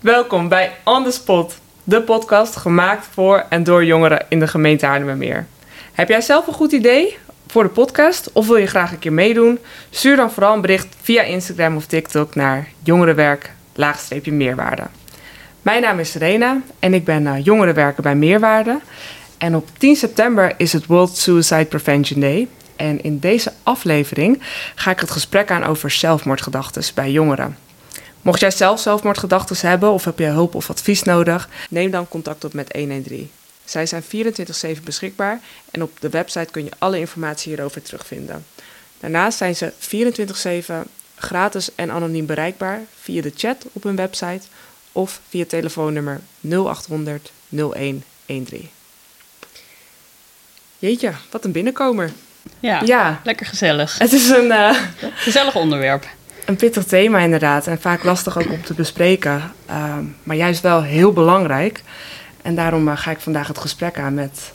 Welkom bij On The Spot, de podcast gemaakt voor en door jongeren in de gemeente Haarlemmermeer. Heb jij zelf een goed idee voor de podcast of wil je graag een keer meedoen? Stuur dan vooral een bericht via Instagram of TikTok naar jongerenwerk meerwaarde. Mijn naam is Serena en ik ben uh, jongerenwerker bij Meerwaarde. En op 10 september is het World Suicide Prevention Day. En in deze aflevering ga ik het gesprek aan over zelfmoordgedachten bij jongeren. Mocht jij zelf zelfmoordgedachten hebben of heb je hulp of advies nodig, neem dan contact op met 113. Zij zijn 24/7 beschikbaar en op de website kun je alle informatie hierover terugvinden. Daarnaast zijn ze 24/7 gratis en anoniem bereikbaar via de chat op hun website of via telefoonnummer 0800 0113. Jeetje, wat een binnenkomer. Ja, Ja, lekker gezellig. het is een, eh, Gezellig onderwerp. Een pittig thema inderdaad en vaak lastig ook om te bespreken, ehm, maar juist wel heel belangrijk. En daarom eh, ga ik vandaag het gesprek aan met,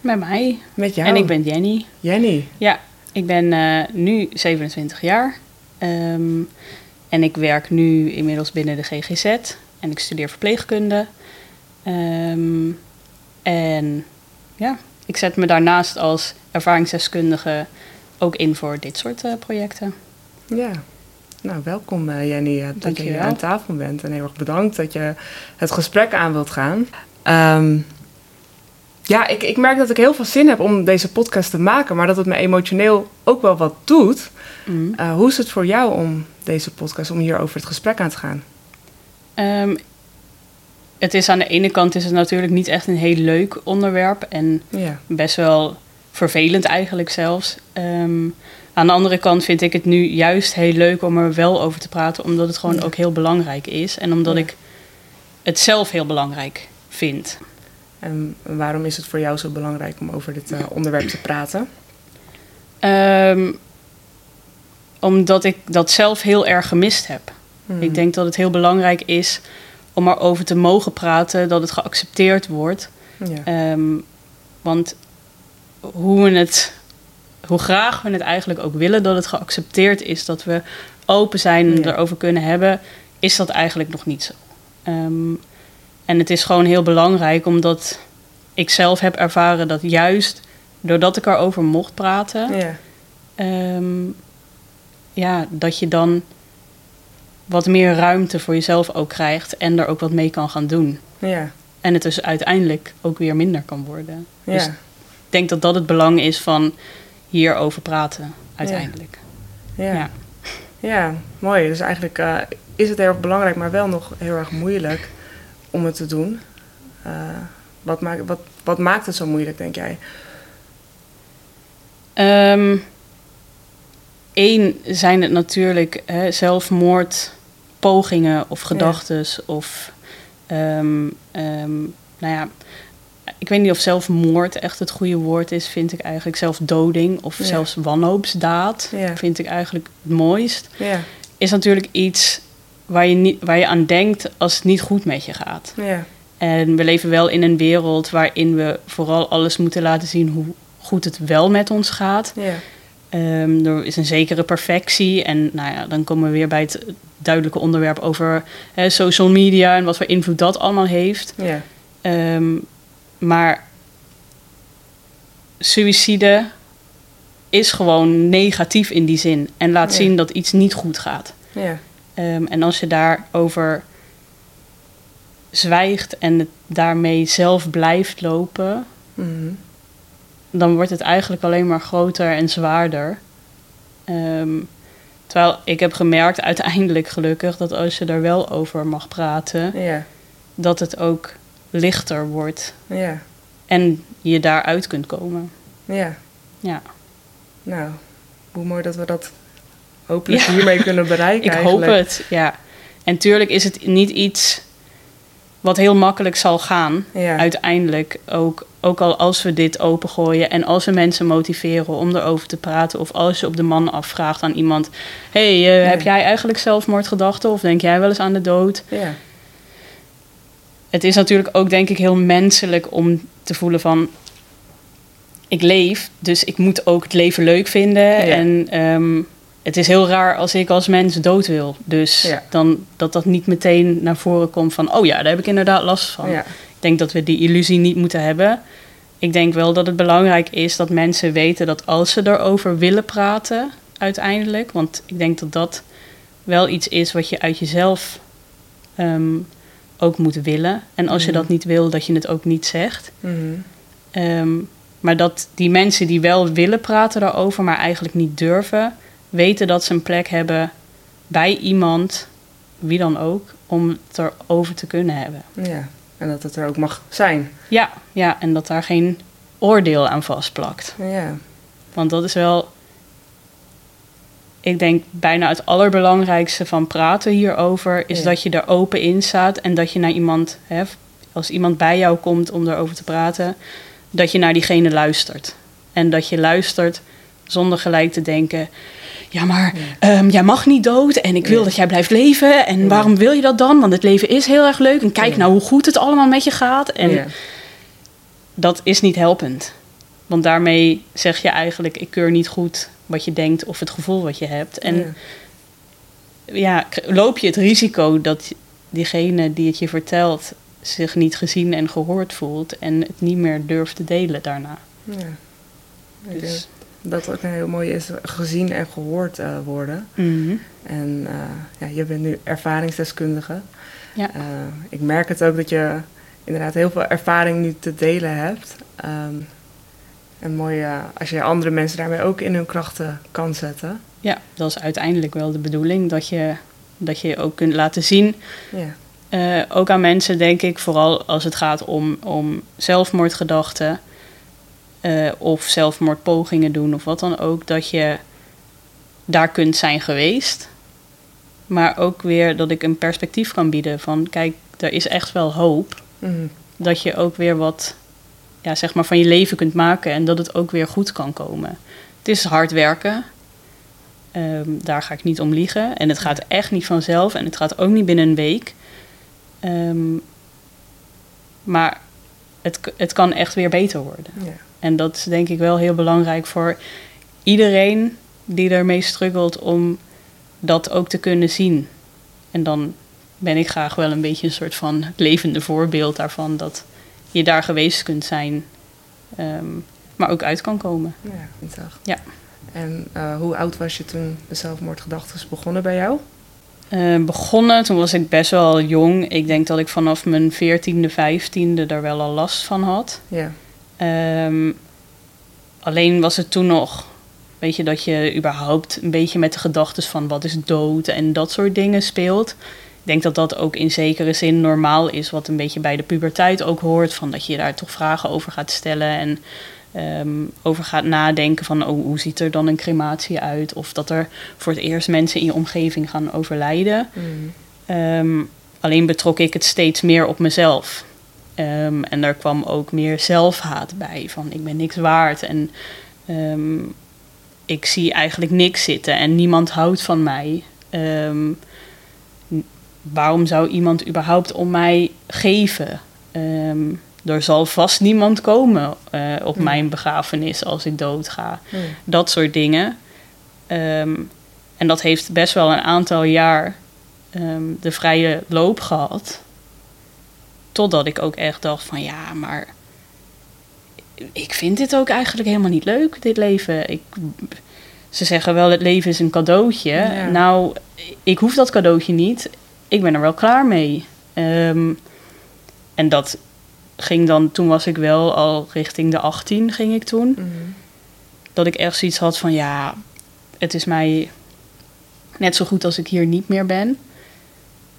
Met mij. met jou. En ik ben Jenny. Jenny. Ja, ik ben eh, nu 27 jaar. Ehm, en ik werk nu inmiddels binnen de GGZ. En ik studeer verpleegkunde. Ehm, en ja, ik zet me daarnaast als ervaringsdeskundige ook in voor dit soort eh, projecten. Ja. Nou, welkom eh, Jenny, eh, dat je hier aan tafel bent. En heel erg bedankt dat je het gesprek aan wilt gaan. Ehm, ja, ik, ik merk dat ik heel veel zin heb om deze podcast te maken, maar dat het me emotioneel ook wel wat doet. Mm. Eh, hoe is het voor jou om deze podcast, om hier over het gesprek aan te gaan? Ehm, het is aan de ene kant is het natuurlijk niet echt een heel leuk onderwerp. En Ja, best wel vervelend eigenlijk zelfs. Ehm, aan de andere kant vind ik het nu juist heel leuk om er wel over te praten, omdat het gewoon Ja. ook heel belangrijk is en omdat Ja. ik het zelf heel belangrijk vind. en waarom is het voor jou zo belangrijk om over dit eh, onderwerp te praten? Ehm, omdat ik dat zelf heel erg gemist heb. Hmm. Ik denk dat het heel belangrijk is om erover te mogen praten, dat het geaccepteerd wordt. Ja, Ehm, want hoe, we het, hoe graag we het eigenlijk ook willen dat het geaccepteerd is, dat we open zijn en Ja. erover kunnen hebben, is dat eigenlijk nog niet zo. Ehm, en het is gewoon heel belangrijk omdat ik zelf heb ervaren dat juist doordat ik erover mocht praten, ja, ehm, ja, dat je dan wat meer ruimte voor jezelf ook krijgt en er ook wat mee kan gaan doen. ja, En het dus uiteindelijk ook weer minder kan worden. ja. Dus ik denk dat dat het belang is van hierover praten, uiteindelijk. Ja. Ja. Ja. mooi. Dus eigenlijk eh, is het heel erg belangrijk, maar wel nog heel erg moeilijk om het te doen. Eh, wat, maakt, wat, wat maakt het zo moeilijk, denk jij? Ehm, Eén zijn het natuurlijk hè, zelfmoordpogingen of gedachten of... ehm, ehm, nou ja, ik weet niet of zelfmoord echt het goede woord is, vind ik eigenlijk. Zelfdoding of Ja. zelfs wanhoopsdaad Ja. vind ik eigenlijk het mooist. Ja, Is natuurlijk iets waar je, niet, waar je aan denkt als het niet goed met je gaat. ja, En we leven wel in een wereld waarin we vooral alles moeten laten zien hoe goed het wel met ons gaat. ja, Ehm, er is een zekere perfectie. En nou ja, dan komen we weer bij het duidelijke onderwerp over hè, social media en wat voor invloed dat allemaal heeft. ja, Ehm, maar suïcide is gewoon negatief in die zin. En laat Ja. zien dat iets niet goed gaat. ja, Ehm, en als je daarover zwijgt en het daarmee zelf blijft lopen, mhm, dan wordt het eigenlijk alleen maar groter en zwaarder. Ehm, terwijl ik heb gemerkt, uiteindelijk gelukkig, dat als je er wel over mag praten, ja, dat het ook lichter wordt ja, en je daaruit kunt komen. ja. Ja, Nou, hoe mooi dat we dat hopelijk Ja. hiermee kunnen bereiken ik hoop het. Ja. En tuurlijk is het niet iets wat heel makkelijk zal gaan. Ja, uiteindelijk ook, ook al als we dit opengooien en als we mensen motiveren om erover te praten, of als je op de man afvraagt aan iemand: hey, eh, Ja. heb jij eigenlijk zelfmoordgedachten of denk jij wel eens aan de dood? ja, Het is natuurlijk ook, denk ik, heel menselijk om te voelen van. Ik leef, dus ik moet ook het leven leuk vinden. Ja. En ehm, het is heel raar als ik als mens dood wil. Dus Ja. dan dat dat niet meteen naar voren komt van... oh ja, daar heb ik inderdaad last van. Ja. Ik denk dat we die illusie niet moeten hebben. Ik denk wel dat het belangrijk is dat mensen weten dat als ze erover willen praten, uiteindelijk. Want ik denk dat dat wel iets is wat je uit jezelf ehm, ook moet willen. En als je Mhm. dat niet wil, dat je het ook niet zegt. Mhm. Ehm, maar dat die mensen die wel willen praten daarover, maar eigenlijk niet durven, weten dat ze een plek hebben bij iemand, wie dan ook, om het erover te kunnen hebben. ja. En dat het er ook mag zijn. Ja, ja, en dat daar geen oordeel aan vastplakt. Ja. Want dat is wel, ik denk bijna het allerbelangrijkste van praten hierover, is Ja. dat je er open in staat en dat je naar iemand, hè, als iemand bij jou komt om erover te praten, dat je naar diegene luistert. En dat je luistert zonder gelijk te denken, ja maar ehm, jij mag niet dood en ik wil Ja. dat jij blijft leven en waarom wil je dat dan? Want het leven is heel erg leuk en kijk nou hoe goed het allemaal met je gaat. En dat is niet helpend. Want daarmee zeg je eigenlijk, ik keur niet goed wat je denkt of het gevoel wat je hebt. En Ja. loop je het risico dat diegene die het je vertelt zich niet gezien en gehoord voelt en het niet meer durft te delen daarna. Ja. Ik Dus, dat ook een heel mooi is, gezien en gehoord eh, worden. mhm. En eh, ja, je bent nu ervaringsdeskundige. Ja. Eh, ik merk het ook dat je inderdaad heel veel ervaring nu te delen hebt. Ehm, en mooi eh, als je andere mensen daarmee ook in hun krachten kan zetten. ja, dat is uiteindelijk wel de bedoeling, dat je dat je ook kunt laten zien Ja, Eh, ook aan mensen, denk ik, vooral als het gaat om, om zelfmoordgedachten eh, of zelfmoordpogingen doen of wat dan ook, dat je daar kunt zijn geweest. Maar ook weer dat ik een perspectief kan bieden van, kijk, er is echt wel hoop. Mhm. Dat je ook weer wat ja, zeg maar van je leven kunt maken en dat het ook weer goed kan komen. Het is hard werken. Ehm, daar ga ik niet om liegen. En het gaat echt niet vanzelf en het gaat ook niet binnen een week. Ehm, maar het, het kan echt weer beter worden. ja. En dat is denk ik wel heel belangrijk voor iedereen die ermee struggelt om dat ook te kunnen zien. En dan ben ik graag wel een beetje een soort van levende voorbeeld daarvan dat je daar geweest kunt zijn, ehm, maar ook uit kan komen. ja interessant. Ja. En eh, hoe oud was je toen de zelfmoordgedachten begonnen bij jou? Eh, begonnen, toen was ik best wel jong. Ik denk dat ik vanaf mijn 14e, 15e er wel al last van had. Ja, Ehm, alleen was het toen nog, weet je, dat je überhaupt een beetje met de gedachten van wat is dood en dat soort dingen speelt. Ik denk dat dat ook in zekere zin normaal is, wat een beetje bij de puberteit ook hoort, van dat je daar toch vragen over gaat stellen en ehm, over gaat nadenken van oh, hoe ziet er dan een crematie uit? Of dat er voor het eerst mensen in je omgeving gaan overlijden. Mhm. Ehm, alleen betrok ik het steeds meer op mezelf. Ehm, en daar kwam ook meer zelfhaat bij. Van ik ben niks waard en ik zie eigenlijk niks zitten en niemand houdt van mij. N- waarom zou iemand überhaupt om mij geven? Ehm, er zal vast niemand komen eh, op Hmm. mijn begrafenis als ik doodga Ja. dat soort dingen. Ehm, en dat heeft best wel een aantal jaar ehm, de vrije loop gehad. Totdat ik ook echt dacht van ja, maar ik vind dit ook eigenlijk helemaal niet leuk, dit leven. Ik, ze zeggen wel, het leven is een cadeautje. Ja. Nou, ik hoef dat cadeautje niet. Ik ben er wel klaar mee. Ehm, en dat ging dan, toen was ik wel al richting de 18 ging ik toen Mhm. dat ik echt zoiets had van ja, het is mij net zo goed als ik hier niet meer ben.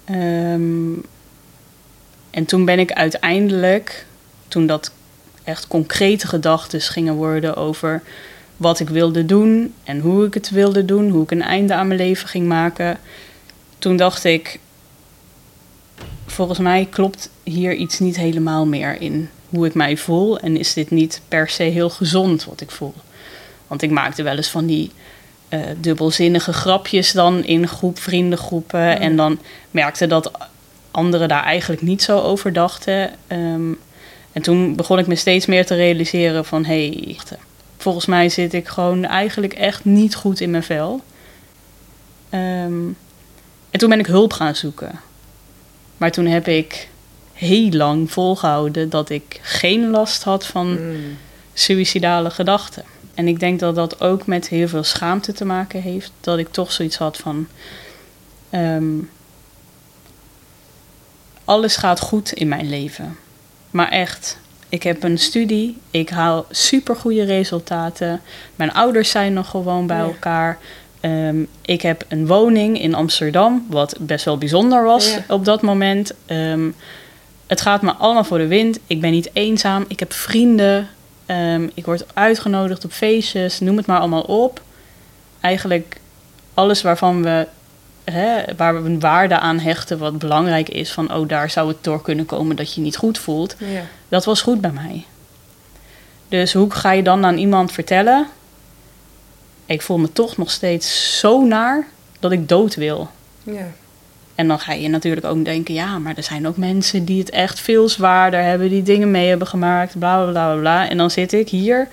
Ehm, en toen ben ik uiteindelijk, toen dat echt concrete gedachten gingen worden over wat ik wilde doen en hoe ik het wilde doen, hoe ik een einde aan mijn leven ging maken, toen dacht ik, volgens mij klopt hier iets niet helemaal meer in hoe ik mij voel en is dit niet per se heel gezond wat ik voel. Want ik maakte wel eens van die eh, dubbelzinnige grapjes dan in groep, vriendengroepen. En dan merkte dat anderen daar eigenlijk niet zo over dachten. Ehm, en toen begon ik me steeds meer te realiseren van... hé, hey, volgens mij zit ik gewoon eigenlijk echt niet goed in mijn vel. Ehm, en toen ben ik hulp gaan zoeken. Maar toen heb ik heel lang volgehouden dat ik geen last had van Mm. suïcidale gedachten. En ik denk dat dat ook met heel veel schaamte te maken heeft. Dat ik toch zoiets had van. ehm, alles gaat goed in mijn leven. Maar echt, ik heb een studie, ik haal supergoeie resultaten. Mijn ouders zijn nog gewoon bij elkaar. Ehm, ik heb een woning in Amsterdam, wat best wel bijzonder was Ja. op dat moment. Ehm, het gaat me allemaal voor de wind. Ik ben niet eenzaam. Ik heb vrienden. Ehm, ik word uitgenodigd op feestjes. Noem het maar allemaal op. Eigenlijk alles waarvan we, hè, waar we een waarde aan hechten, wat belangrijk is, van oh, daar zou het door kunnen komen dat je je niet goed voelt. Ja. Dat was goed bij mij. Dus hoe ga je dan aan iemand vertellen? Ik voel me toch nog steeds zo naar dat ik dood wil. Ja. En dan ga je natuurlijk ook denken, ja, maar er zijn ook mensen die het echt veel zwaarder hebben, die dingen mee hebben gemaakt, bla bla bla bla. En dan zit ik hier een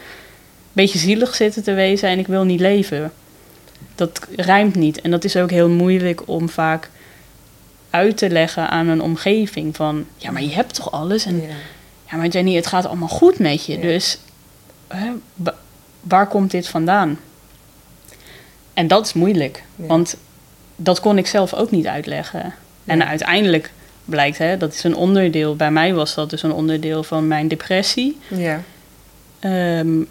beetje zielig zitten te wezen en ik wil niet leven. Dat rijmt niet. En dat is ook heel moeilijk om vaak uit te leggen aan een omgeving van, ja, maar je hebt toch alles? En Ja. ja, maar Jenny, het gaat allemaal goed met je. Ja. Dus hè, wa- waar komt dit vandaan? En dat is moeilijk, Ja. want dat kon ik zelf ook niet uitleggen. En Ja. uiteindelijk blijkt, hè, dat is een onderdeel, bij mij was dat dus een onderdeel van mijn depressie. Ja. Ehm,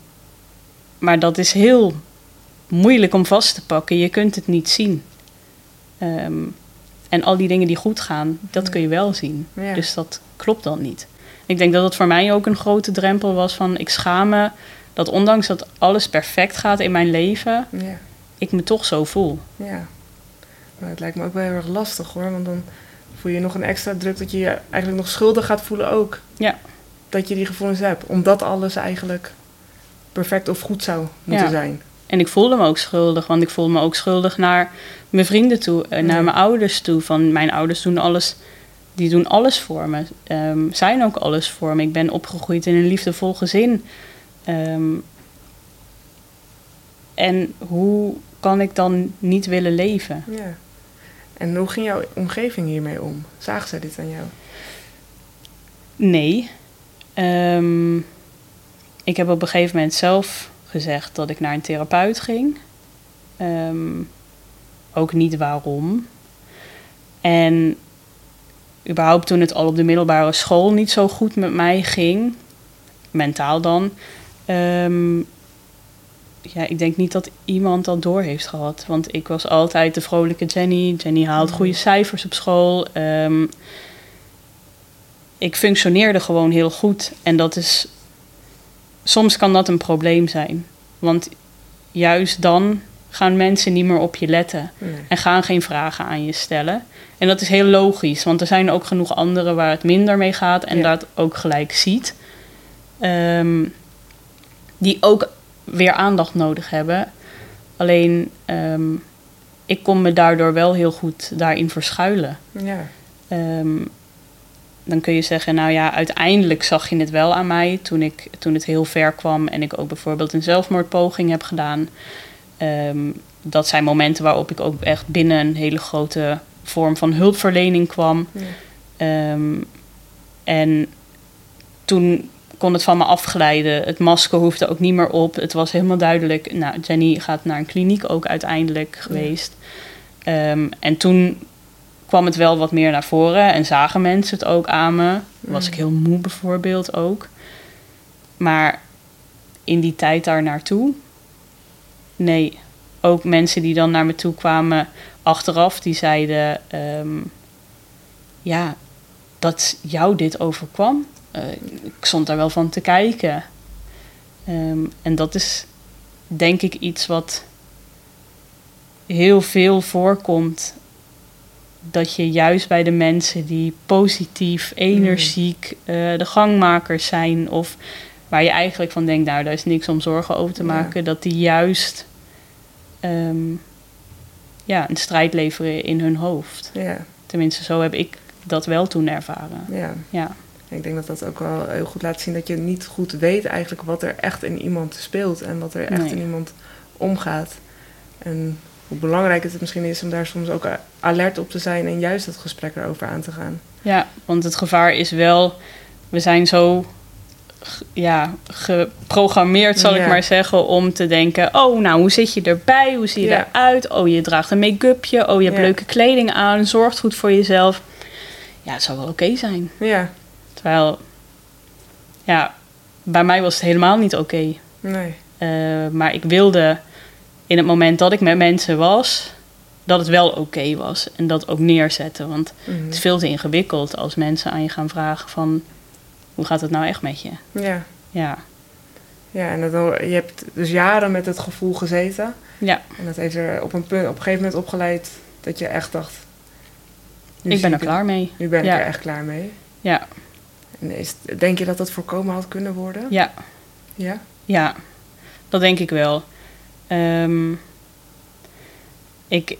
maar dat is heel moeilijk om vast te pakken. Je kunt het niet zien. Ehm, en al die dingen die goed gaan, dat kun je wel zien. Ja. Dus dat klopt dan niet. Ik denk dat het voor mij ook een grote drempel was van ik schaam me dat ondanks dat alles perfect gaat in mijn leven, Ja. Ik me toch zo voel. Ja. Maar het lijkt me ook wel heel erg lastig hoor. Want dan voel je nog een extra druk dat je je eigenlijk nog schuldig gaat voelen ook. Ja. Dat je die gevoelens hebt. Omdat alles eigenlijk perfect of goed zou moeten Ja. zijn. En ik voelde me ook schuldig, want ik voelde me ook schuldig naar mijn vrienden toe, en naar Ja. mijn ouders toe. Van mijn ouders doen alles, die doen alles voor me, Ehm, zijn ook alles voor me. Ik ben opgegroeid in een liefdevol gezin. Ehm, en hoe kan ik dan niet willen leven? Ja. En hoe ging jouw omgeving hiermee om? Zagen zij dit aan jou? Nee. Ehm, ik heb op een gegeven moment zelf gezegd dat ik naar een therapeut ging. Ehm, ook niet waarom. En überhaupt toen het al op de middelbare school niet zo goed met mij ging, mentaal dan. ehm, ja, ik denk niet dat iemand dat door heeft gehad. Want ik was altijd de vrolijke Jenny. Jenny haalt Mhm. goede cijfers op school. Ehm, ik functioneerde gewoon heel goed. En dat is. Soms kan dat een probleem zijn. Want juist dan gaan mensen niet meer op je letten. Nee. En gaan geen vragen aan je stellen. En dat is heel logisch, want er zijn ook genoeg anderen waar het minder mee gaat en Ja. dat ook gelijk ziet. Ehm, die ook weer aandacht nodig hebben. Alleen, ehm, ik kon me daardoor wel heel goed daarin verschuilen. Ja. Ehm, dan kun je zeggen, nou ja, uiteindelijk zag je het wel aan mij toen, ik, toen het heel ver kwam en ik ook bijvoorbeeld een zelfmoordpoging heb gedaan. Ehm, dat zijn momenten waarop ik ook echt binnen een hele grote vorm van hulpverlening kwam. Ja. En toen kon het van me afglijden. Het masker hoefde ook niet meer op. Het was helemaal duidelijk. Nou, Jenny gaat naar een kliniek ook uiteindelijk geweest. Ehm, en toen kwam het wel wat meer naar voren en zagen mensen het ook aan me. Was ik heel moe bijvoorbeeld ook. Maar in die tijd daar naartoe, nee. Ook mensen die dan naar me toe kwamen achteraf, die zeiden: ehm, Ja, dat jou dit overkwam. Eh, ik stond daar wel van te kijken. Ehm, en dat is denk ik iets wat heel veel voorkomt. Dat je juist bij de mensen die positief, energiek, eh, de gangmakers zijn, of waar je eigenlijk van denkt, nou, daar is niks om zorgen over te Ja. maken, dat die juist ehm, ja, een strijd leveren in hun hoofd. Ja. Tenminste, zo heb ik dat wel toen ervaren. ja. Ja, Ik denk dat dat ook wel heel goed laat zien dat je niet goed weet eigenlijk wat er echt in iemand speelt en wat er echt Nee. in iemand omgaat. En hoe belangrijk het misschien is om daar soms ook alert op te zijn en juist het gesprek erover aan te gaan. Ja, want het gevaar is wel, we zijn zo ja, geprogrammeerd, zal Ja. ik maar zeggen, om te denken: oh, nou, hoe zit je erbij? Hoe zie je Ja. eruit? Oh, je draagt een make-upje. Oh, je hebt Ja. leuke kleding aan. Zorgt goed voor jezelf. Ja, het zou wel oké zijn. Ja, Terwijl, ja, bij mij was het helemaal niet oké. nee. Eh, maar ik wilde in het moment dat ik met mensen was, dat het wel oké was. En dat ook neerzetten. Want Mhm. het is veel te ingewikkeld als mensen aan je gaan vragen van... hoe gaat het nou echt met je? Ja, Ja, ja en dat, je hebt dus jaren met het gevoel gezeten. ja En dat heeft er op een, punt, op een gegeven moment opgeleid dat je echt dacht... ik ben er klaar mee. Nu ben ik Ja. er echt klaar mee. Ja, is, denk je dat dat voorkomen had kunnen worden? ja, Ja? ja. Dat denk ik wel. Ehm, ik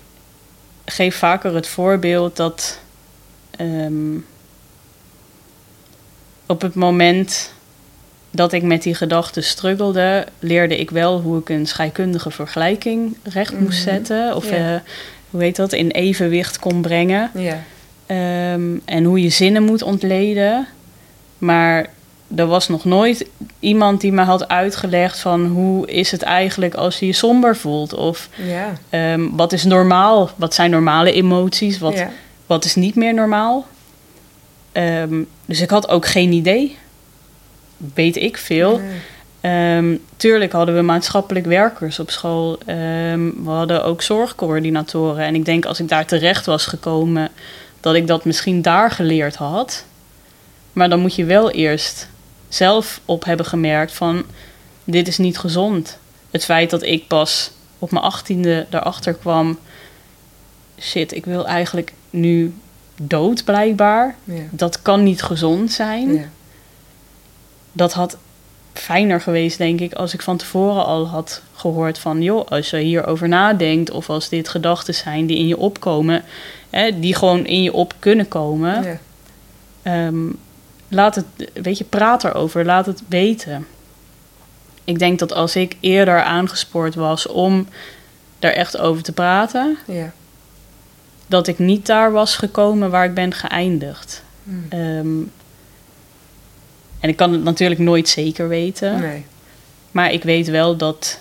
geef vaker het voorbeeld dat... ehm, op het moment dat ik met die gedachten struggelde, leerde ik wel hoe ik een scheikundige vergelijking recht moest Mhm. zetten. Of eh, hoe heet dat, in evenwicht kon brengen. Ja. Ehm, en hoe je zinnen moet ontleden. Maar er was nog nooit iemand die me had uitgelegd van hoe is het eigenlijk als je je somber voelt? Of Ja. ehm, wat is normaal? Wat zijn normale emoties? Wat, ja. wat is niet meer normaal? Ehm, dus ik had ook geen idee. Weet ik veel. Nee. Ehm, tuurlijk hadden we maatschappelijk werkers op school. We hadden ook zorgcoördinatoren. En ik denk als ik daar terecht was gekomen, dat ik dat misschien daar geleerd had. Maar dan moet je wel eerst zelf op hebben gemerkt van dit is niet gezond. Het feit dat ik pas op mijn achttiende daarachter kwam, shit, ik wil eigenlijk nu dood blijkbaar. Ja. Dat kan niet gezond zijn Ja. dat had fijner geweest, denk ik, als ik van tevoren al had gehoord van, joh, als je hierover nadenkt of als dit gedachten zijn die in je opkomen, hè, die gewoon in je op kunnen komen, Ja. ehm, laat het, weet je, praat erover, laat het weten. Ik denk dat als ik eerder aangespoord was om daar echt over te praten, Ja. dat ik niet daar was gekomen waar ik ben geëindigd. Hm. Ehm, en ik kan het natuurlijk nooit zeker weten. Nee. Maar ik weet wel dat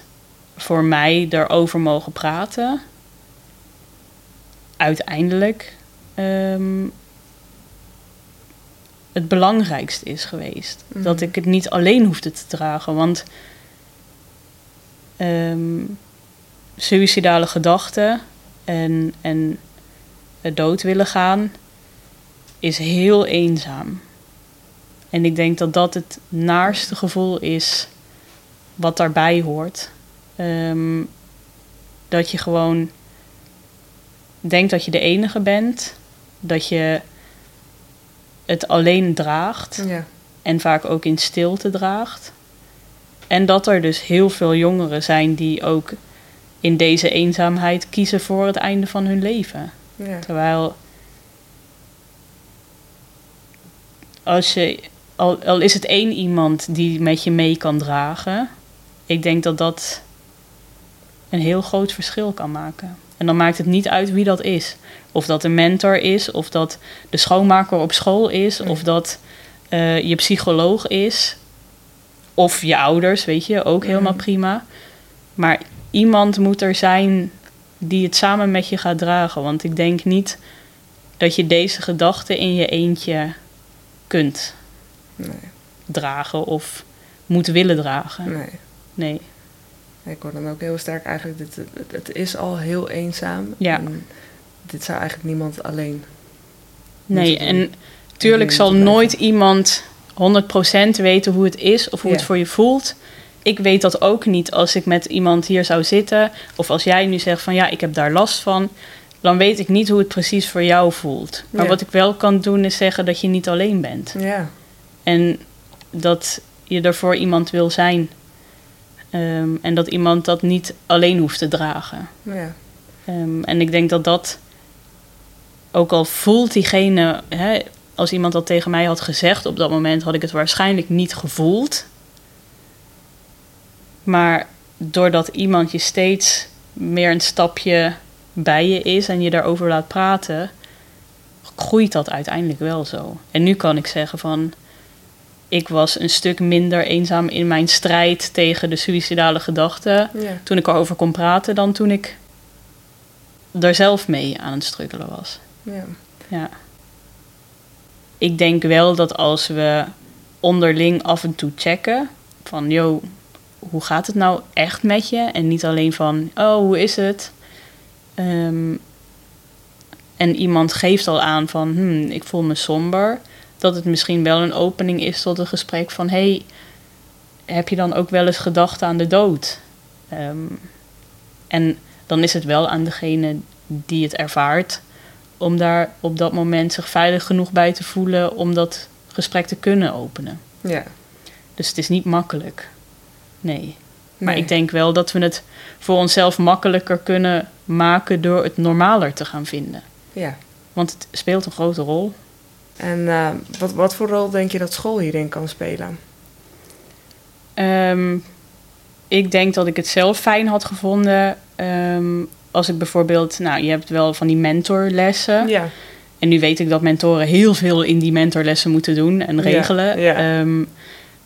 voor mij erover mogen praten. Uiteindelijk ehm, het belangrijkste is geweest. Mhm. Dat ik het niet alleen hoefde te dragen. Want ehm suïcidale gedachten en, en het dood willen gaan is heel eenzaam. En ik denk dat dat het naarste gevoel is wat daarbij hoort. Ehm, dat je gewoon denkt dat je de enige bent. Dat je het alleen draagt. Ja. En vaak ook in stilte draagt. En dat er dus heel veel jongeren zijn die ook in deze eenzaamheid kiezen voor het einde van hun leven. Ja. Terwijl als je, al, al is het één iemand die met je mee kan dragen, ik denk dat dat een heel groot verschil kan maken. En dan maakt het niet uit wie dat is. Of dat een mentor is, of dat de schoonmaker op school is, of dat eh, je psycholoog is, of je ouders, weet je, ook helemaal prima. Maar iemand moet er zijn die het samen met je gaat dragen. Want ik denk niet dat je deze gedachten in je eentje kunt Nee. dragen of moet willen dragen. Nee. Nee. Ik hoor dan ook heel sterk eigenlijk, dit, het, het is al heel eenzaam. Ja. En dit zou eigenlijk niemand alleen. Nee, en tuurlijk zal nooit iemand 100% weten hoe het is of hoe Ja. het voor je voelt. Ik weet dat ook niet als ik met iemand hier zou zitten. Of als jij nu zegt van ja, ik heb daar last van. Dan weet ik niet hoe het precies voor jou voelt. Maar Ja. wat ik wel kan doen is zeggen dat je niet alleen bent. Ja. En dat je er voor iemand wil zijn. Ehm, en dat iemand dat niet alleen hoeft te dragen. Ja. Ehm, en ik denk dat dat, ook al voelt diegene, hè, als iemand dat tegen mij had gezegd, op dat moment had ik het waarschijnlijk niet gevoeld. Maar doordat iemand je steeds meer een stapje bij je is en je daarover laat praten, groeit dat uiteindelijk wel zo. En nu kan ik zeggen van, ik was een stuk minder eenzaam in mijn strijd tegen de suïcidale gedachten Ja. toen ik erover kon praten dan toen ik er zelf mee aan het struggelen was. Ja. Ja. Ik denk wel dat als we onderling af en toe checken van, yo, hoe gaat het nou echt met je? En niet alleen van, oh, hoe is het? Ehm, en iemand geeft al aan van, hmm, ik voel me somber. Dat het misschien wel een opening is tot een gesprek van, hey, heb je dan ook wel eens gedacht aan de dood? Ehm, en dan is het wel aan degene die het ervaart om daar op dat moment zich veilig genoeg bij te voelen om dat gesprek te kunnen openen. Ja. Dus het is niet makkelijk. Nee. Maar Nee. ik denk wel dat we het voor onszelf makkelijker kunnen maken door het normaler te gaan vinden. Ja. Want het speelt een grote rol. En eh, wat, wat voor rol denk je dat school hierin kan spelen? Ehm, ik denk dat ik het zelf fijn had gevonden ehm, als ik bijvoorbeeld, nou, je hebt wel van die mentorlessen. Ja. En nu weet ik dat mentoren heel veel in die mentorlessen moeten doen en regelen. ja. Ehm,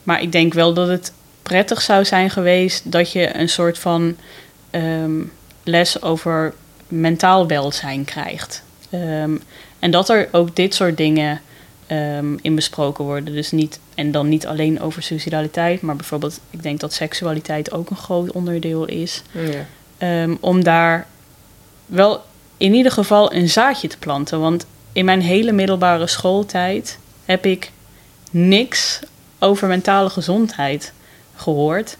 maar ik denk wel dat het prettig zou zijn geweest dat je een soort van les over mentaal welzijn krijgt. Ehm, en dat er ook dit soort dingen ehm, in besproken worden. Dus niet, en dan niet alleen over suicidaliteit, maar bijvoorbeeld, ik denk dat seksualiteit ook een groot onderdeel is. Ja. Ehm, om daar wel in ieder geval een zaadje te planten. Want in mijn hele middelbare schooltijd heb ik niks over mentale gezondheid gehoord.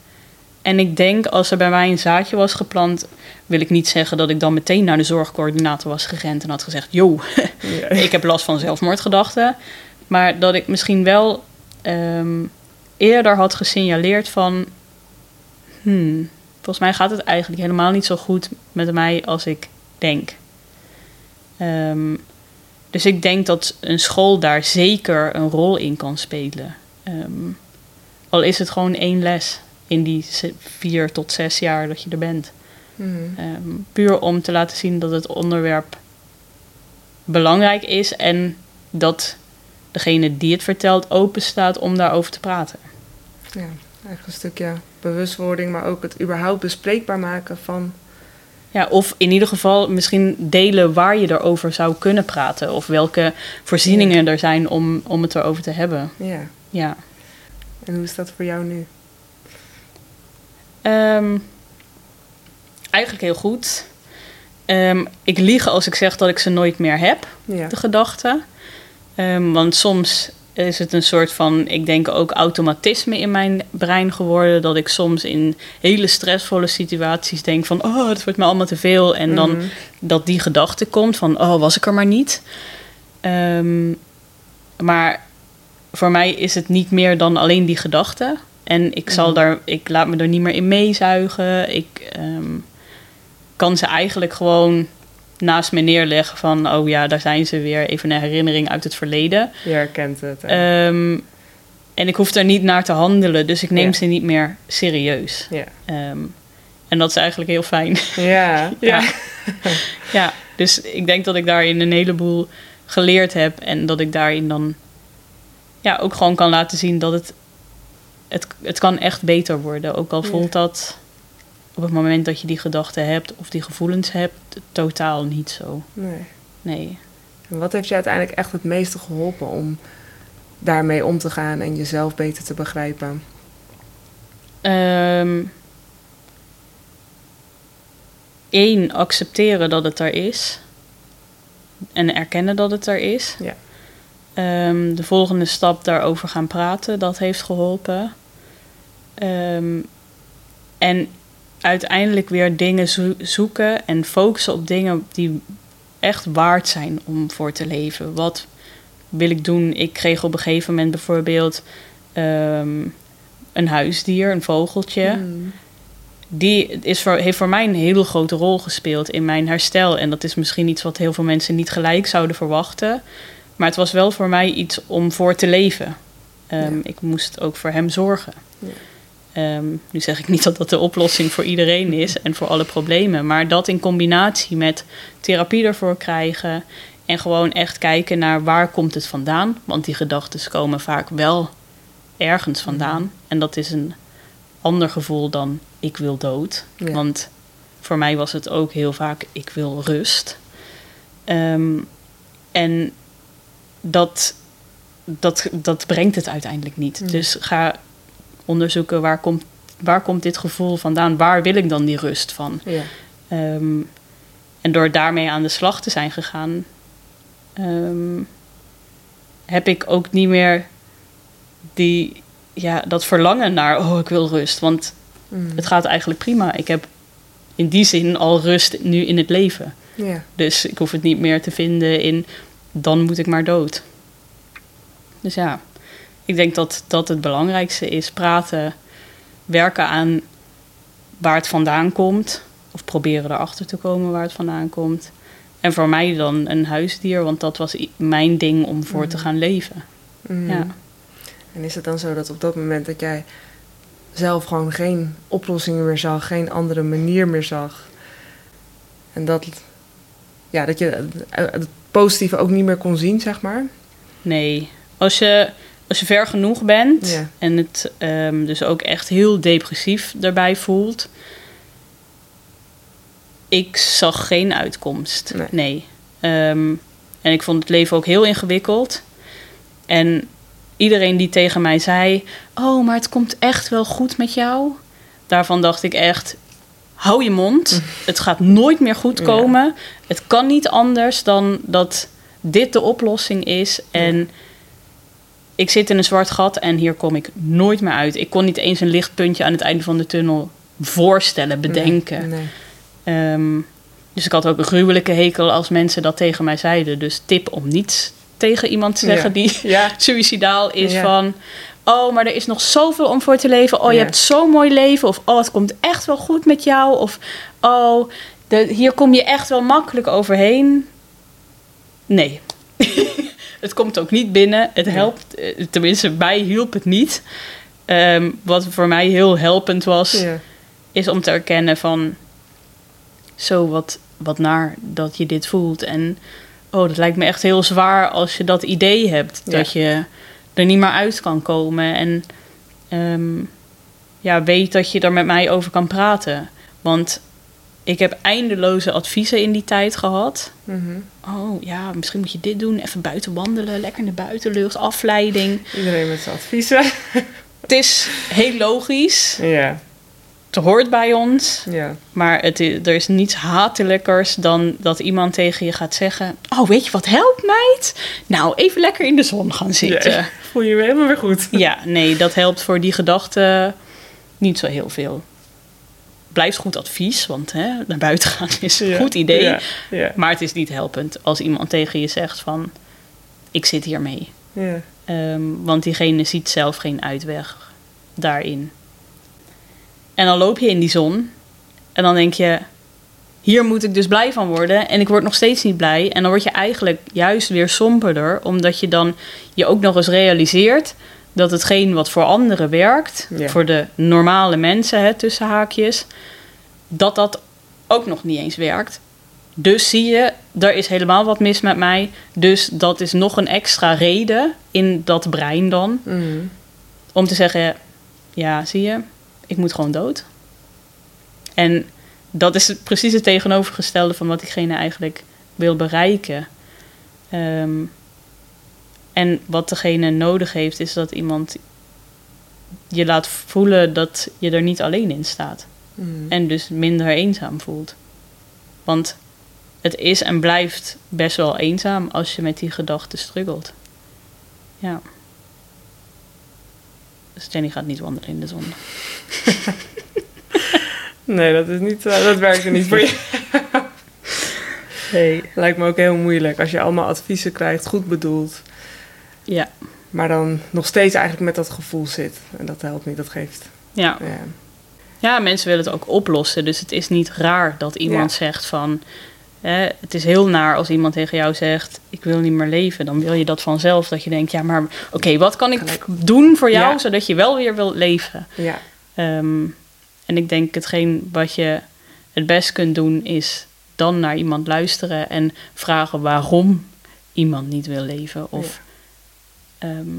En ik denk als er bij mij een zaadje was geplant, wil ik niet zeggen dat ik dan meteen naar de zorgcoördinator was gerend en had gezegd: Yo, Ja. ik heb last van zelfmoordgedachten. Maar dat ik misschien wel ehm, eerder had gesignaleerd van... Hmm, volgens mij gaat het eigenlijk helemaal niet zo goed met mij als ik denk. Ehm, dus ik denk dat een school daar zeker een rol in kan spelen. Ehm, al is het gewoon één les in die vier tot zes jaar dat je er bent. Mhm. Ehm, puur om te laten zien dat het onderwerp belangrijk is en dat degene die het vertelt open staat om daarover te praten. Ja, eigenlijk een stukje bewustwording, maar ook het überhaupt bespreekbaar maken van... Ja, of in ieder geval misschien delen waar je erover zou kunnen praten. Of welke voorzieningen er zijn om, om het erover te hebben. Ja. Ja. En hoe is dat voor jou nu? Ehm, eigenlijk heel goed. Ehm, ik lieg als ik zeg dat ik ze nooit meer heb. Ja. de gedachten. Ehm, want soms is het een soort van, ik denk ook automatisme in mijn brein geworden. Dat ik soms in hele stressvolle situaties denk van, oh, het wordt me allemaal te veel. En dan Mhm. dat die gedachte komt van, oh, was ik er maar niet. Ehm, maar voor mij is het niet meer dan alleen die gedachte. En ik zal Mhm. daar, ik laat me er niet meer in meezuigen. Ik kan ze eigenlijk gewoon naast me neerleggen van, oh ja, daar zijn ze weer, even een herinnering uit het verleden. Je herkent het. Ehm, en ik hoef er niet naar te handelen, dus ik neem Ja. ze niet meer serieus. ja. Ehm, en dat is eigenlijk heel fijn. Ja. Ja. ja, dus ik denk dat ik daarin een heleboel geleerd heb en dat ik daarin dan ja, ook gewoon kan laten zien dat het, het, het kan echt beter worden. Ook al voelt dat op het moment dat je die gedachten hebt of die gevoelens hebt, totaal niet zo. Nee. Nee. En wat heeft je uiteindelijk echt het meeste geholpen om daarmee om te gaan en jezelf beter te begrijpen? Ehm Eén, accepteren dat het er is. En erkennen dat het er is. Ja. Ehm, de volgende stap daarover gaan praten, dat heeft geholpen. Ehm, en uiteindelijk weer dingen zo- zoeken en focussen op dingen die echt waard zijn om voor te leven. Wat wil ik doen? Ik kreeg op een gegeven moment bijvoorbeeld ehm, een huisdier, een vogeltje. Mm. Die is voor, heeft voor mij een hele grote rol gespeeld in mijn herstel. En dat is misschien iets wat heel veel mensen niet gelijk zouden verwachten. Maar het was wel voor mij iets om voor te leven. Ehm, Ja. Ik moest ook voor hem zorgen. Ja. Ehm, nu zeg ik niet dat dat de oplossing voor iedereen is en voor alle problemen, maar dat in combinatie met therapie ervoor krijgen en gewoon echt kijken naar waar komt het vandaan, want die gedachten komen vaak wel ergens vandaan en dat is een ander gevoel dan ik wil dood, Ja. want voor mij was het ook heel vaak ik wil rust. Ehm, en dat, dat, dat brengt het uiteindelijk niet. Dus ga onderzoeken waar komt, waar komt dit gevoel vandaan? Waar wil ik dan die rust van? Ja. Ehm, en door daarmee aan de slag te zijn gegaan, ehm, heb ik ook niet meer die, ja, dat verlangen naar, oh, ik wil rust. Want Mm. het gaat eigenlijk prima. Ik heb in die zin al rust nu in het leven. Ja. Dus ik hoef het niet meer te vinden in, dan moet ik maar dood. Dus ja, ik denk dat dat het belangrijkste is. Praten, werken aan waar het vandaan komt. Of proberen erachter te komen waar het vandaan komt. En voor mij dan een huisdier, want dat was mijn ding om voor te Mhm. gaan leven. Mm. Ja. En is het dan zo dat op dat moment dat jij zelf gewoon geen oplossingen meer zag, geen andere manier meer zag. En dat, ja, dat je het- het positieve ook niet meer kon zien, zeg maar. Nee, als je, als je ver genoeg bent Ja. en het ehm, dus ook echt heel depressief erbij voelt. Ik zag geen uitkomst. Nee. Nee. Ehm, en ik vond het leven ook heel ingewikkeld. En iedereen die tegen mij zei: Oh, maar het komt echt wel goed met jou. Daarvan dacht ik echt: Hou je mond. Het gaat nooit meer goed Ja. komen. Het kan niet anders dan dat dit de oplossing is. En ik zit in een zwart gat en hier kom ik nooit meer uit. Ik kon niet eens een lichtpuntje aan het einde van de tunnel voorstellen, bedenken. Nee. Ehm, dus ik had ook een gruwelijke hekel als mensen dat tegen mij zeiden. Dus tip om niets tegen iemand te zeggen Ja. die Ja. suicidaal is Ja. van... Oh, maar er is nog zoveel om voor te leven. Oh, je hebt zo'n mooi leven. Of oh, het komt echt wel goed met jou. Of oh, de, hier kom je echt wel makkelijk overheen. Nee. het komt ook niet binnen. Het helpt, eh, tenminste, mij hielp het niet. Ehm, wat voor mij heel helpend was, Ja. is om te erkennen van... Zo, wat, wat naar dat je dit voelt. En oh, dat lijkt me echt heel zwaar als je dat idee hebt. Ja. Dat je er niet meer uit kan komen. En ehm, ja, weet dat je er met mij over kan praten. Want ik heb eindeloze adviezen in die tijd gehad. Mhm. Oh ja, misschien moet je dit doen. Even buiten wandelen, lekker in de buitenlucht, afleiding. Iedereen met zijn adviezen. Het is heel logisch. ja. Het hoort bij ons. Ja. Maar het er is niets hatelijkers dan dat iemand tegen je gaat zeggen... Oh, weet je wat helpt, meid? Nou, even lekker in de zon gaan zitten. Ja. Voel je je weer helemaal weer goed. Ja, nee, dat helpt voor die gedachte niet zo heel veel. Blijft goed advies, want hè, naar buiten gaan is een Ja. goed idee. Ja. Ja. Maar het is niet helpend als iemand tegen je zegt van... Ik zit hiermee. Ja. Ehm, want diegene ziet zelf geen uitweg daarin. En dan loop je in die zon en dan denk je, hier moet ik dus blij van worden. En ik word nog steeds niet blij. En dan word je eigenlijk juist weer somberder, omdat je dan je ook nog eens realiseert dat hetgeen wat voor anderen werkt, Ja. voor de normale mensen, hè, tussen haakjes, dat dat ook nog niet eens werkt. Dus zie je, er is helemaal wat mis met mij. Dus dat is nog een extra reden in dat brein dan. Mhm. Om te zeggen, ja, zie je, ik moet gewoon dood. En dat is precies het tegenovergestelde van wat diegene eigenlijk wil bereiken. Ehm, en wat degene nodig heeft, is dat iemand je laat voelen dat je er niet alleen in staat. Mhm. En dus minder eenzaam voelt. Want het is en blijft best wel eenzaam als je met die gedachten struggelt. Ja. Dus Jenny gaat niet wandelen in de zon. Nee, dat, is niet, eh, dat werkt er niet voor je. Nee. Lijkt me ook heel moeilijk als je allemaal adviezen krijgt, goed bedoeld. Ja. Maar dan nog steeds eigenlijk met dat gevoel zit. En dat helpt niet, dat geeft. Ja. Ja. ja, mensen willen het ook oplossen. Dus het is niet raar dat iemand Ja. zegt van... Hè, het is heel naar als iemand tegen jou zegt... ik wil niet meer leven. Dan wil je dat vanzelf. Dat je denkt, ja, maar oké, wat kan ik Gelijk. doen voor jou... Ja. zodat je wel weer wilt leven? ja. Ehm, en ik denk hetgeen wat je het best kunt doen is dan naar iemand luisteren en vragen waarom iemand niet wil leven. Of ehm,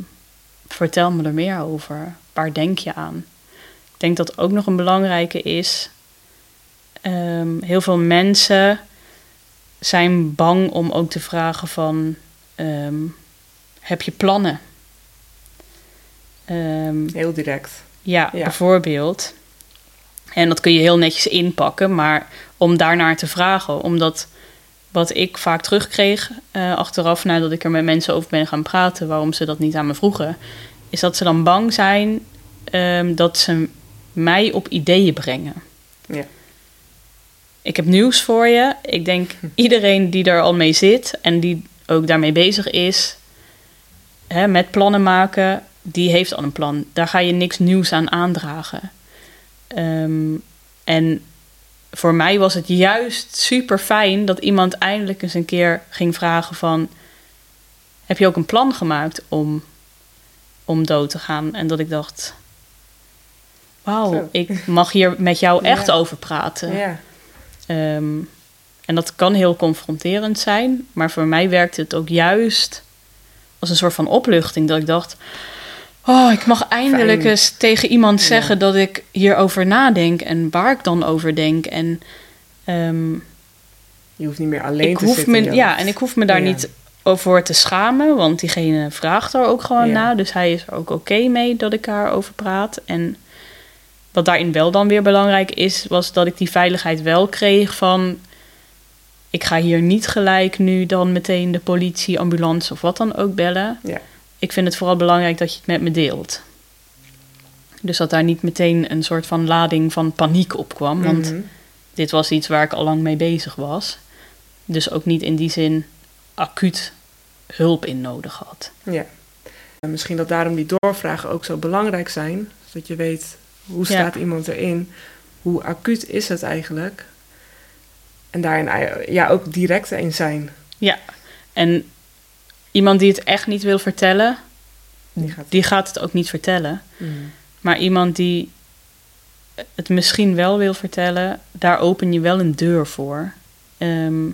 vertel me er meer over. Waar denk je aan? Ik denk dat ook nog een belangrijke is. ehm, heel veel mensen zijn bang om ook te vragen van ehm, heb je plannen? Heel direct. ja, Ja. bijvoorbeeld. En dat kun je heel netjes inpakken, maar om daarnaar te vragen, omdat wat ik vaak terugkreeg eh, achteraf nadat ik er met mensen over ben gaan praten, waarom ze dat niet aan me vroegen, is dat ze dan bang zijn ehm, dat ze mij op ideeën brengen. Ja. Ik heb nieuws voor je. Ik denk iedereen die er al mee zit en die ook daarmee bezig is, hè, met plannen maken, die heeft al een plan. Daar ga je niks nieuws aan aandragen. Ehm, en voor mij was het juist super fijn dat iemand eindelijk eens een keer ging vragen van... Heb je ook een plan gemaakt om, om dood te gaan? En dat ik dacht... Wauw, ik mag hier met jou echt Ja. over praten. Ja. Ehm, en dat kan heel confronterend zijn, maar voor mij werkte het ook juist als een soort van opluchting. Dat ik dacht: Oh, ik mag eindelijk Fijn. eens tegen iemand Ja. zeggen dat ik hierover nadenk en waar ik dan over denk. En ehm, Je hoeft niet meer alleen ik te hoef zitten. me, ja, en ik hoef me daar Ja. niet over te schamen, want diegene vraagt er ook gewoon Ja. naar. Dus hij is er ook oké mee dat ik daarover praat. En wat daarin wel dan weer belangrijk is, was dat ik die veiligheid wel kreeg van... Ik ga hier niet gelijk nu dan meteen de politie, ambulance of wat dan ook bellen. Ja. Ik vind het vooral belangrijk dat je het met me deelt. Dus dat daar niet meteen een soort van lading van paniek op kwam. Want Mhm. dit was iets waar ik al lang mee bezig was. Dus ook niet in die zin acuut hulp in nodig had. Ja. En misschien dat daarom die doorvragen ook zo belangrijk zijn. Zodat je weet hoe Ja. staat iemand erin. Hoe acuut is het eigenlijk. En daarin ei- ja, ook direct in zijn. En iemand die het echt niet wil vertellen, Die gaat- die gaat het ook niet vertellen. Mhm. Maar iemand die het misschien wel wil vertellen, daar open je wel een deur voor. Ehm,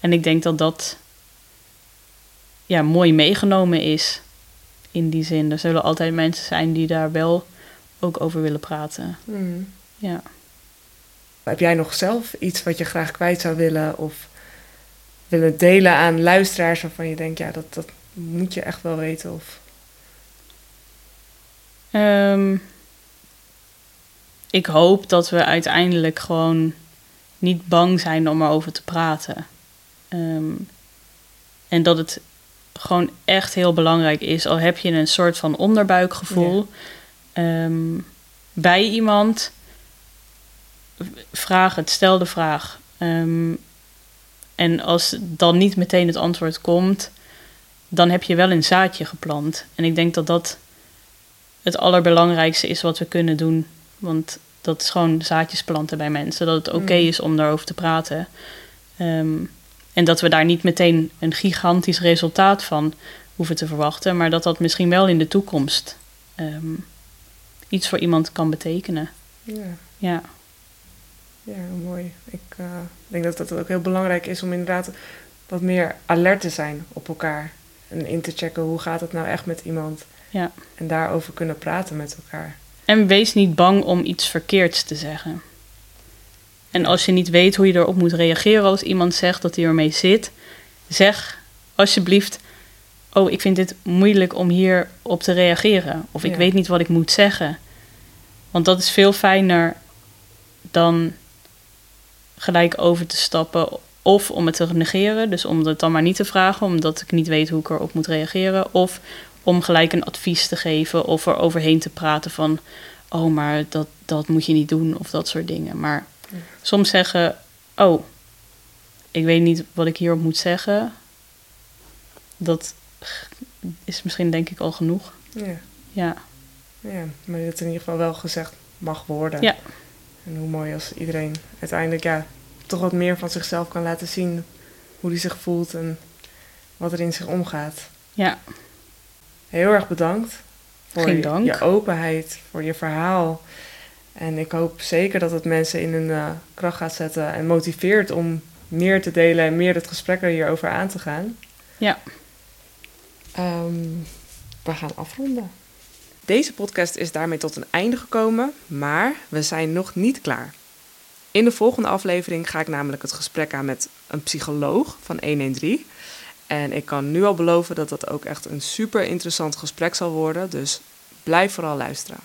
en ik denk dat dat ja, mooi meegenomen is in die zin. Er zullen altijd mensen zijn die daar wel ook over willen praten. Mhm. Ja. Heb jij nog zelf iets wat je graag kwijt zou willen? Of willen delen aan luisteraars waarvan je denkt, ja, dat, dat moet je echt wel weten. Of... Ehm, ik hoop dat we uiteindelijk gewoon niet bang zijn om erover te praten. Ehm, en dat het gewoon echt heel belangrijk is, al heb je een soort van onderbuikgevoel ehm, bij iemand, vraag het, stel de vraag. En als dan niet meteen het antwoord komt, dan heb je wel een zaadje geplant. En ik denk dat dat het allerbelangrijkste is wat we kunnen doen. Want dat is gewoon zaadjes planten bij mensen. Dat het oké Mm. is om daarover te praten. Ehm, en dat we daar niet meteen een gigantisch resultaat van hoeven te verwachten. Maar dat dat misschien wel in de toekomst ehm, iets voor iemand kan betekenen. Ja, Ja, ja mooi. Ik eh, denk dat dat ook heel belangrijk is om inderdaad wat meer alert te zijn op elkaar. En in te checken hoe gaat het nou echt met iemand. Ja. En daarover kunnen praten met elkaar. En wees niet bang om iets verkeerds te zeggen. En als je niet weet hoe je erop moet reageren als iemand zegt dat hij ermee zit, zeg alsjeblieft: Oh, ik vind dit moeilijk om hier op te reageren. Of ik Ja. weet niet wat ik moet zeggen. Want dat is veel fijner dan gelijk over te stappen. Of om het te negeren, dus om het dan maar niet te vragen, omdat ik niet weet hoe ik erop moet reageren. Of om gelijk een advies te geven of er overheen te praten van... oh, maar dat, dat moet je niet doen of dat soort dingen. Maar Ja. soms zeggen, oh, ik weet niet wat ik hierop moet zeggen. Dat is misschien denk ik al genoeg. Ja, Ja, ja. maar dat het in ieder geval wel gezegd mag worden. Ja. En hoe mooi als iedereen uiteindelijk ja, toch wat meer van zichzelf kan laten zien. Hoe hij zich voelt en wat er in zich omgaat. ja, Heel erg bedankt voor je, dank. je openheid, voor je verhaal. En ik hoop zeker dat het mensen in hun uh, kracht gaat zetten en motiveert om meer te delen en meer het gesprek hierover aan te gaan. Ja. Um, we gaan afronden. Deze podcast is daarmee tot een einde gekomen, maar we zijn nog niet klaar. In de volgende aflevering ga ik namelijk het gesprek aan met een psycholoog van 113. En ik kan nu al beloven dat dat ook echt een super interessant gesprek zal worden, dus blijf vooral luisteren.